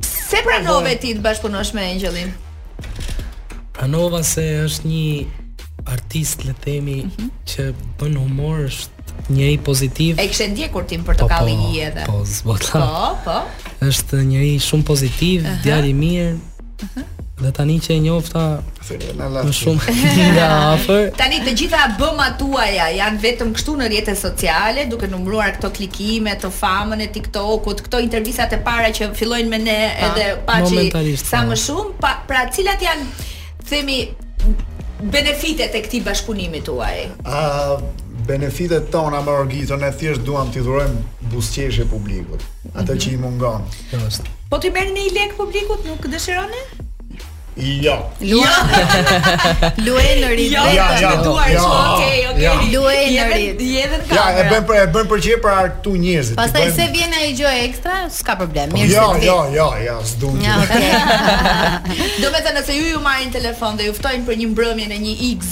[SPEAKER 1] Pse pranove ti të bashkëpunosh me Engjellin?
[SPEAKER 4] Pranova se është një artist le të themi mm -hmm. që bën humor është njeri pozitiv.
[SPEAKER 1] E kishe ndjekur ti 'Portokalli', po, edhe.
[SPEAKER 4] Po, zbot.
[SPEAKER 1] Po, po.
[SPEAKER 4] Është njeri shumë pozitiv, uh -huh. djalë i mirë. Uh -huh. Dhe tani që e njofta, Më shumë nga afër.
[SPEAKER 1] Tani të gjitha bëmat tuaja janë vetëm kështu në rrjetet sociale, duke numëruar këto klikime, këtë famën e TikTok-ut, këto intervistat e para që fillojnë me ne edhe paçi sa më shumë, pa, pra cilat janë të themi benefitet e këtij bashkëpunimi tuaj?
[SPEAKER 6] A benefitet tona me Orgiton thjesht duam t'i dhurojmë buzëqeshje publikut, atë që i mungon.
[SPEAKER 4] Është.
[SPEAKER 1] Po ti merrni një lek publikut, nuk dëshironi?
[SPEAKER 6] Jo.
[SPEAKER 3] Luenëri
[SPEAKER 6] jo, jo,
[SPEAKER 1] jo,
[SPEAKER 6] jo,
[SPEAKER 1] jo, okay,
[SPEAKER 6] okay.
[SPEAKER 3] jo. Luenëri.
[SPEAKER 1] Je edhe në
[SPEAKER 6] Ja, e bën për e bën për qejf për këta njerëzit.
[SPEAKER 3] Pastaj po vjen ndonjë gjë ekstra, s'ka problem. Mirë.
[SPEAKER 6] Jo, jo, jo, jo, s'do.
[SPEAKER 3] Ja, okay.
[SPEAKER 1] Domethënë se ju ju marrin në telefon dhe ju ftojnë për një mbrëmje në një X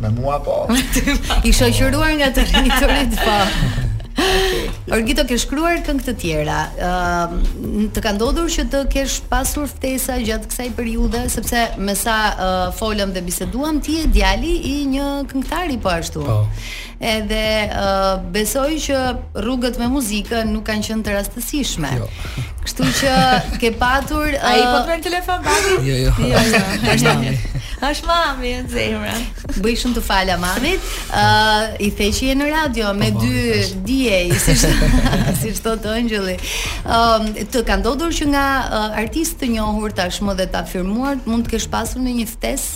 [SPEAKER 1] Me
[SPEAKER 6] mua po.
[SPEAKER 3] I shoqëruar nga të rriturit po. Orgito ke shkruar këngë të tjera. Ëm uh, të ka ndodhur që të kesh pasur ftesa gjatë kësaj periudhe sepse me sa uh, folëm dhe biseduam ti je djali i një këngëtari po ashtu.
[SPEAKER 4] Po.
[SPEAKER 3] Edhe uh, besoj që rrugët me muzikën nuk kanë qenë të rastësishme.
[SPEAKER 4] Jo.
[SPEAKER 3] Kështu që ke patur uh,
[SPEAKER 1] Ai po të merr në telefon babi?
[SPEAKER 4] Jo, jo.
[SPEAKER 3] Jo, jo.
[SPEAKER 4] Është mami.
[SPEAKER 1] Është mami, zemra.
[SPEAKER 3] Bëji shumë të fala mamit. Ë uh, i the që je në radio me
[SPEAKER 4] po,
[SPEAKER 3] dy DJ, si siç thotë Engjëlli. Ë um, të ka ndodhur që nga uh, artistë të njohur tashmë dhe të afirmuar mund të kesh pasur ndonjë ftesë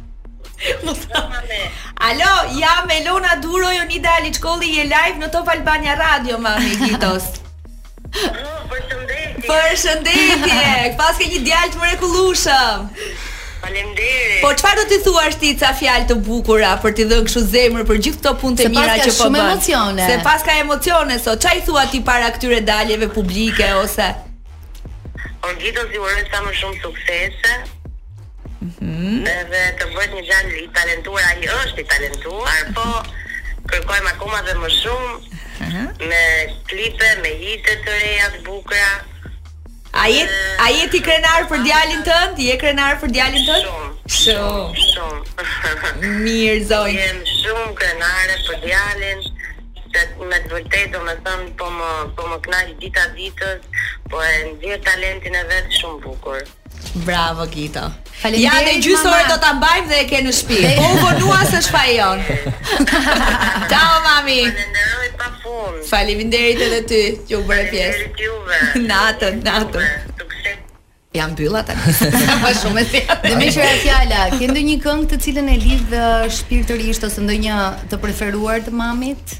[SPEAKER 1] Alo, jam Elona Duro, Joni Deliçkolli, je live në Top Albania Radio, mami i Gitos.
[SPEAKER 7] Përshëndetje.
[SPEAKER 1] Përshëndetje. Paske një djalë të mrekullueshëm.
[SPEAKER 7] Faleminderit.
[SPEAKER 1] Po çfarë do t'i thuash ti ca fjalë të bukura për t'i dhënë kështu zemër për gjithë këto punë të mira që po bën.
[SPEAKER 3] Emocione.
[SPEAKER 1] Se paska emocione sot. Çfarë i thua ti para këtyre daljeve publike ose?
[SPEAKER 7] Po gjithë dua t'i uroj sa më shumë suksese.
[SPEAKER 1] Mhm.
[SPEAKER 7] Edhe të bëhet një djalë i talentuar, ai është i talentuar, po kërkojmë akoma dhe më shumë Aha. me klipe, me hite të reja të bukura.
[SPEAKER 1] A je a je ti krenar për djalin tënd? Je krenar për djalin tënd?
[SPEAKER 7] Shumë.
[SPEAKER 1] Shumë.
[SPEAKER 7] Shumë.
[SPEAKER 1] Mirë zonjë.
[SPEAKER 7] Jam shumë krenare për djalin se me të vërtetë domethënë po më, po më knaq dita ditës, po e nxjerr talentin e vet shumë bukur.
[SPEAKER 1] Bravo Gito. Ja dhe gjysë
[SPEAKER 3] orë
[SPEAKER 1] do ta mbajmë dhe e ke në shtëpi. Po u vonua s'e shfajson. Ciao mami.
[SPEAKER 7] Faleminderit pa fund.
[SPEAKER 1] Faleminderit edhe ty që u bëre pjesë.
[SPEAKER 7] Faleminderit juve.
[SPEAKER 1] Natën, natën.
[SPEAKER 7] Sukses.
[SPEAKER 1] Ja mbylla tani. Më shumë se.
[SPEAKER 3] Dhe meqë ra fjala, ke ndonjë këngë të cilën e lidh shpirtërisht ose ndonjë të preferuar të mamit?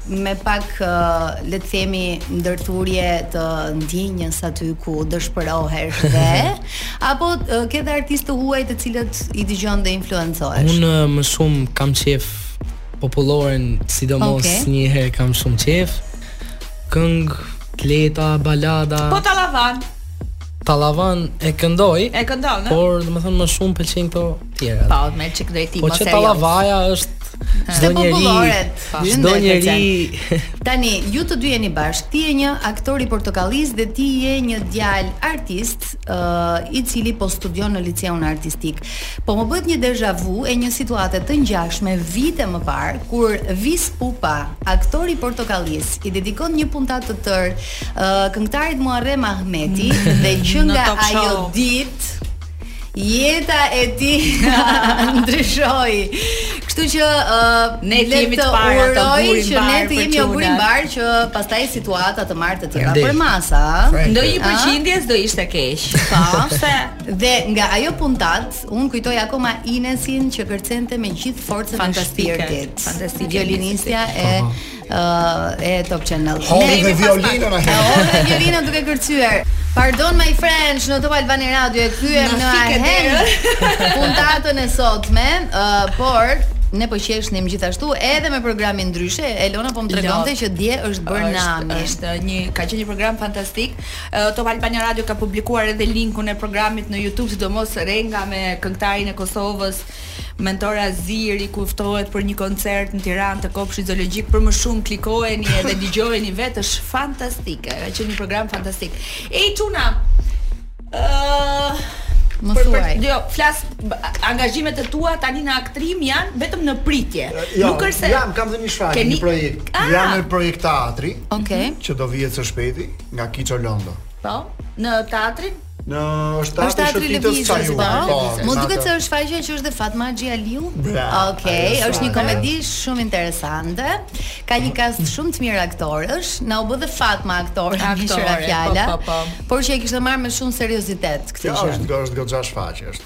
[SPEAKER 1] me
[SPEAKER 3] pak le të themi ndërthurje të ndjenjës aty ku dëshpërohesh dhe apo ke dhe artistë të huaj të cilët i dëgjon dhe influencohesh.
[SPEAKER 4] Unë më shumë kam qejf populloren, sidomos
[SPEAKER 3] okay.
[SPEAKER 4] një herë kam shumë qejf. Këngë të lehta, balada.
[SPEAKER 1] Po tallavan.
[SPEAKER 4] Tallavan e këndoj.
[SPEAKER 1] E këndon, ëh.
[SPEAKER 4] Por domethënë më shumë më pëlqejnë këto tjera.
[SPEAKER 1] Po, me çik drejtim
[SPEAKER 4] po, më
[SPEAKER 1] serioz.
[SPEAKER 4] Po tallavaja është çdo njeri.
[SPEAKER 3] Po.
[SPEAKER 4] Çdo njeri.
[SPEAKER 3] Tani ju të dy jeni bashkë. Ti je një aktor i Portokallisë dhe ti je një djalë artist, ë uh, i cili po studion në liceun artistik. Po më bëhet një deja vu e një situate të ngjashme vite më parë kur Vis Pupa, aktor i Portokallisë, i dedikon një puntatë të tërë Uh, këngëtarit Muharrem Ahmeti dhe që nga ajo ditë jeta e tij ndryshoi. Kështu që uh,
[SPEAKER 1] ne
[SPEAKER 3] të
[SPEAKER 1] jemi të parë
[SPEAKER 3] ato
[SPEAKER 1] burim
[SPEAKER 3] që ne të jemi ogur
[SPEAKER 1] i
[SPEAKER 3] mbarë që pastaj situata të marrë të tjera përmasa.
[SPEAKER 1] Do
[SPEAKER 3] i
[SPEAKER 1] përqindjes do ishte keq.
[SPEAKER 3] Po.
[SPEAKER 1] Pse?
[SPEAKER 3] Dhe nga ajo puntatë, unë kujtoj akoma Inesin që kërcente me gjithë forcën e shpirtit.
[SPEAKER 1] Fantastik.
[SPEAKER 3] Violinistja e Uh, e Top Channel.
[SPEAKER 6] Hori me violinën
[SPEAKER 3] atë.
[SPEAKER 6] Hori
[SPEAKER 3] me violinën duke kërcyer. Pardon my friends, në Top Albania Radio e
[SPEAKER 1] thyem
[SPEAKER 3] në ahen. Puntatën e sotme, uh, por ne po qeshnim gjithashtu edhe me programin ndryshe. Elona po më tregonte që dje është bërë nami.
[SPEAKER 1] Është një ka qenë një program fantastik. Top Albania Radio ka publikuar edhe linkun e programit në YouTube, sidomos rrenga me këngëtarin e Kosovës, Mentor Haziri kur ftohet për një koncert në Tiranë te Kopshti Zoologjik për më shumë klikojeni edhe dëgjojeni vetë është fantastike. Ka qenë një program fantastik. Ej çuna. Ë uh,
[SPEAKER 3] Më
[SPEAKER 1] për,
[SPEAKER 3] thuaj.
[SPEAKER 1] Për, jo, flas angazhimet e tua tani në aktrim janë vetëm në pritje.
[SPEAKER 6] Jo,
[SPEAKER 1] Nuk është se
[SPEAKER 6] jam kam dhënë një shfaqje,
[SPEAKER 1] keni...
[SPEAKER 6] një projekt.
[SPEAKER 1] Ah!
[SPEAKER 6] Jam në projekt teatri.
[SPEAKER 3] Okej. Okay.
[SPEAKER 6] Që do vihet së shpejti nga Kiço Londo.
[SPEAKER 1] Po, në teatrin?
[SPEAKER 6] Një është teatri,
[SPEAKER 3] është teatri
[SPEAKER 6] shëtitë
[SPEAKER 3] Lëvizjes,
[SPEAKER 6] Saju.
[SPEAKER 3] po. Po, Më duket se është shfaqja që është dhe Fatma Haxhialiu.
[SPEAKER 6] Bravo,
[SPEAKER 3] Okej,
[SPEAKER 6] ajo
[SPEAKER 3] është është
[SPEAKER 6] një
[SPEAKER 3] komedi shumë interesante. Ka një kast shumë të mirë aktorësh. Na u bë dhe Fatma aktore,
[SPEAKER 1] Aktore,
[SPEAKER 3] i bie fjala.
[SPEAKER 1] po, po, po.
[SPEAKER 3] Por që e kishte marrë me shumë seriozitet këtë
[SPEAKER 6] Kjo
[SPEAKER 3] gjë.
[SPEAKER 6] është është goxha shfaqje, është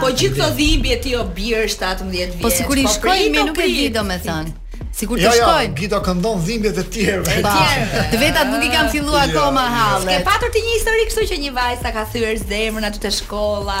[SPEAKER 1] Po gjithë këto dhimbje ti, o bir, 17 vjeç.
[SPEAKER 3] Po sikur i shkojnë, nuk e di domethën. Sikur të
[SPEAKER 6] jo, jo,
[SPEAKER 3] shkojnë.
[SPEAKER 6] Jo, jo, Gito këndon dhimbjet e të tjerëve.
[SPEAKER 3] Të
[SPEAKER 1] tjerëve.
[SPEAKER 3] Të vetat nuk i kanë filluar
[SPEAKER 6] jo,
[SPEAKER 3] akoma
[SPEAKER 6] hallet.
[SPEAKER 1] Ke patur ti një histori kështu që një vajzë ta ka thyer zemrën aty te shkolla?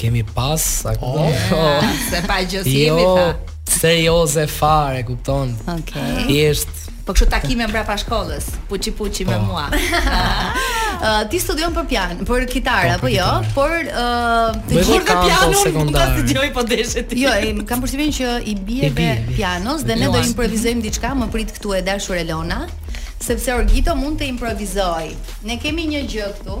[SPEAKER 3] Kemi pas
[SPEAKER 1] sa të
[SPEAKER 3] duash.
[SPEAKER 1] Oh, s'e pa gjë,
[SPEAKER 4] jo serioze fare, kupton?
[SPEAKER 3] Okej. Okay.
[SPEAKER 4] Thjesht
[SPEAKER 1] Po kështu takime mbrapa shkollës, puçi puçi me
[SPEAKER 4] po.
[SPEAKER 1] mua.
[SPEAKER 3] Uh, ti studion për piano, për kitarë
[SPEAKER 4] po,
[SPEAKER 3] apo jo? Por uh, të gjithë
[SPEAKER 4] me
[SPEAKER 1] pianon
[SPEAKER 4] mund
[SPEAKER 1] ta studioj po deshë ti.
[SPEAKER 3] Jo, e, kam përshtypjen që i bie
[SPEAKER 4] dhe
[SPEAKER 3] pianos dhe ne do improvizojmë diçka, më prit këtu, e dashur Elona, sepse Orgito mund të improvizoj. Ne kemi një gjë këtu.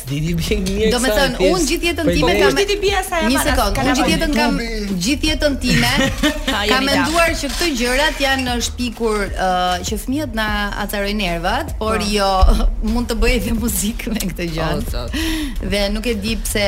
[SPEAKER 3] Di t'i
[SPEAKER 6] bie
[SPEAKER 4] një
[SPEAKER 6] Do
[SPEAKER 3] me thënë, unë gjithë jetën
[SPEAKER 4] po,
[SPEAKER 3] time
[SPEAKER 4] po,
[SPEAKER 3] kam...
[SPEAKER 1] Di t'i bie asaj
[SPEAKER 3] Një sekund, unë gjithë jetën kam... Gjithë jetën time kam menduar që këto gjërat janë shpikur uh, Që fëmijët të na acarojnë nervat Por po. jo, mund të bëjë dhe muzikë me këtë
[SPEAKER 1] gjënë
[SPEAKER 3] Dhe nuk e di pse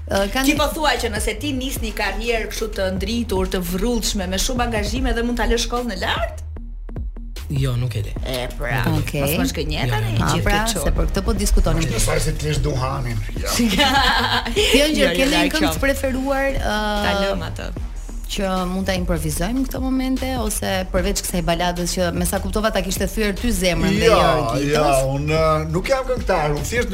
[SPEAKER 1] Kan...
[SPEAKER 3] Ti
[SPEAKER 4] po
[SPEAKER 1] thua që nëse ti nis një karrierë kështu të ndritur, të vrullshme, me shumë angazhime dhe mund ta lësh shkollën e lartë?
[SPEAKER 4] Jo, nuk e di.
[SPEAKER 1] E pra,
[SPEAKER 3] nuk okay.
[SPEAKER 1] mos më zhgënje, jo, tani
[SPEAKER 3] jo,
[SPEAKER 1] gjithë
[SPEAKER 3] pra,
[SPEAKER 1] këtë.
[SPEAKER 3] Se për këtë po diskutonim.
[SPEAKER 6] Ti s'e lë ti duhanin. Ja.
[SPEAKER 1] jo, jo,
[SPEAKER 3] ke
[SPEAKER 1] një
[SPEAKER 3] këngë të preferuar?
[SPEAKER 1] Uh,
[SPEAKER 3] ta
[SPEAKER 1] lëmë atë
[SPEAKER 3] që mund ta improvizojmë në këto momente ose përveç kësaj baladës që me sa kuptova ta kishte thyer ty zemrën dhe jo, jo,
[SPEAKER 6] jo, unë nuk jam këngëtar, unë thjesht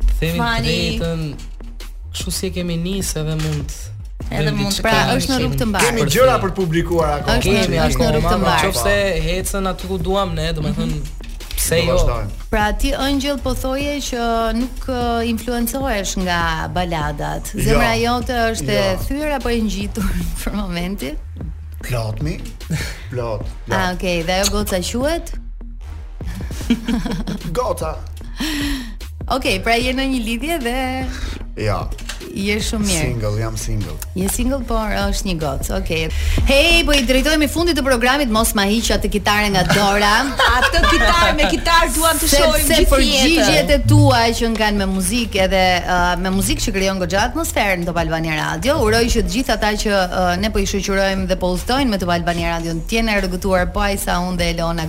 [SPEAKER 3] Të
[SPEAKER 4] themi të drejtën, kështu si e kemi nisë edhe mund
[SPEAKER 3] Edhe mund pra është në rrugë të mbarë.
[SPEAKER 6] Kemi gjëra për të publikuar akoma.
[SPEAKER 3] Është në rrugë të mbarë.
[SPEAKER 4] Nëse ecën aty ku duam ne, domethënë Pse jo?
[SPEAKER 3] Pra ti ëngjëll po thoje që nuk influencohesh nga baladat. Jo. Zemra
[SPEAKER 6] jo.
[SPEAKER 3] jote është e
[SPEAKER 6] jo.
[SPEAKER 3] thyer apo e ngjitur për momentin?
[SPEAKER 6] Plot mi. Plot.
[SPEAKER 3] Ah, okay, dhe ajo goca quhet?
[SPEAKER 6] Goca.
[SPEAKER 3] Okej, okay, pra je në një lidhje dhe
[SPEAKER 6] Ja.
[SPEAKER 3] Je shumë mirë.
[SPEAKER 6] Single, jam single.
[SPEAKER 3] Je single, por është një gocë. Okej. Okay. Hey, po i drejtohemi fundit të programit, mos ma hiq atë kitarë nga dora.
[SPEAKER 1] atë kitarë me kitarë duam të shohim gjithë jetën.
[SPEAKER 3] Sepse përgjigjet e tua qenkan me muzikë edhe uh, me muzikë që krijon goxha atmosferë në Top Albania Radio. Uroj që të gjithë ata që uh, ne po i shoqërojmë dhe po udhëtojnë me Top Albania Radio, të jenë rregulluar po aq sa unë dhe Elona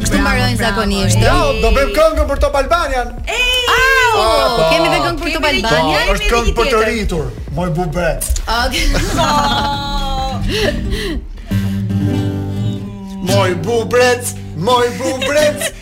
[SPEAKER 3] Kështu mbarojnë zakonisht.
[SPEAKER 6] Jo, do bëjmë këngën për Top Albanian.
[SPEAKER 3] Au!
[SPEAKER 6] Ah,
[SPEAKER 3] kemi dhe këngë për Top
[SPEAKER 6] Albanian.
[SPEAKER 3] Po,
[SPEAKER 6] është këngë për të rritur. Moj bubrec.
[SPEAKER 3] Okej.
[SPEAKER 6] Moj bubrec, moj
[SPEAKER 1] bubrec,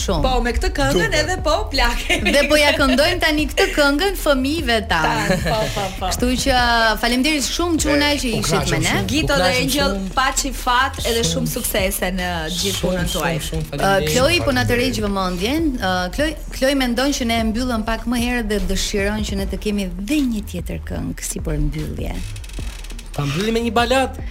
[SPEAKER 1] Shumë. Po, me këtë këngën edhe po plake.
[SPEAKER 3] Dhe po ja këndojmë tani këtë këngën fëmijëve tanë.
[SPEAKER 1] Po, po, po.
[SPEAKER 3] Kështu që faleminderit shumë çuna që ishit me ne.
[SPEAKER 1] Gito dhe
[SPEAKER 4] Engjëll,
[SPEAKER 1] paçi fat edhe shumë suksese në gjithë punën tuaj.
[SPEAKER 3] Kloi po na tërheq vëmendjen. Kloi, Kloi mendon që ne e mbyllëm pak më herët dhe dëshiron që ne të kemi dhe një tjetër këngë si përmbyllje.
[SPEAKER 4] Ta mbyllim me një
[SPEAKER 3] baladë.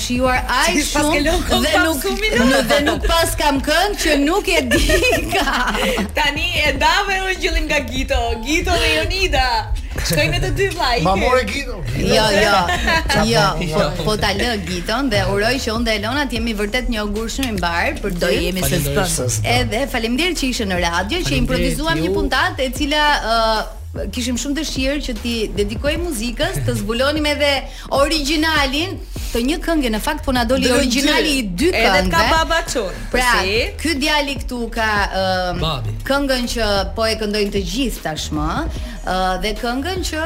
[SPEAKER 3] shijuar aq shumë dhe nuk dhe nuk pas kam këngë që nuk e di ka.
[SPEAKER 1] Tani e dava Engjëllin nga Gito, Gito dhe Jonida. Shkojnë të dy vlla,
[SPEAKER 6] Ma more Giton.
[SPEAKER 3] Jo, jo. Jo, po, po ta lë Giton dhe uroj që unë dhe Elona të jemi vërtet një ogur shumë i mbarë për
[SPEAKER 1] do jemi
[SPEAKER 4] të
[SPEAKER 1] sponsors.
[SPEAKER 3] Edhe faleminderit që ishe në radio, që improvizuam një puntatë e cila kishim shumë dëshirë që t'i dedikohej muzikës, të zbulonim edhe origjinalin e një kënge në fakt po na doli
[SPEAKER 6] Dëgjoj
[SPEAKER 3] origjinali
[SPEAKER 6] dy.
[SPEAKER 3] i dy
[SPEAKER 1] Edhe
[SPEAKER 3] këngëve.
[SPEAKER 1] ka baba çun.
[SPEAKER 3] Pra, Po
[SPEAKER 1] si?
[SPEAKER 3] ky djali këtu ka ëm,
[SPEAKER 4] Babi.
[SPEAKER 3] këngën që po e këndojnë të gjithë tashmë ë, dhe këngën që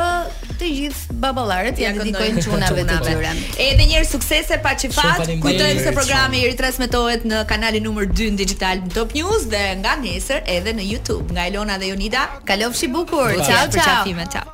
[SPEAKER 3] të gjithë baballarët ja dedikojnë çunave të tyre.
[SPEAKER 1] Edhe një herë suksese paçi
[SPEAKER 4] fat.
[SPEAKER 1] Shumë
[SPEAKER 4] faleminderit.
[SPEAKER 1] Kujtojmë se programi ritransmetohet në kanalin numër 2 në Digitalb në Top News dhe nga nesër edhe në YouTube. Nga Elona dhe Jonida.
[SPEAKER 3] Kalofshi bukur. Ciao, ciao.
[SPEAKER 1] Përqafime, ciao.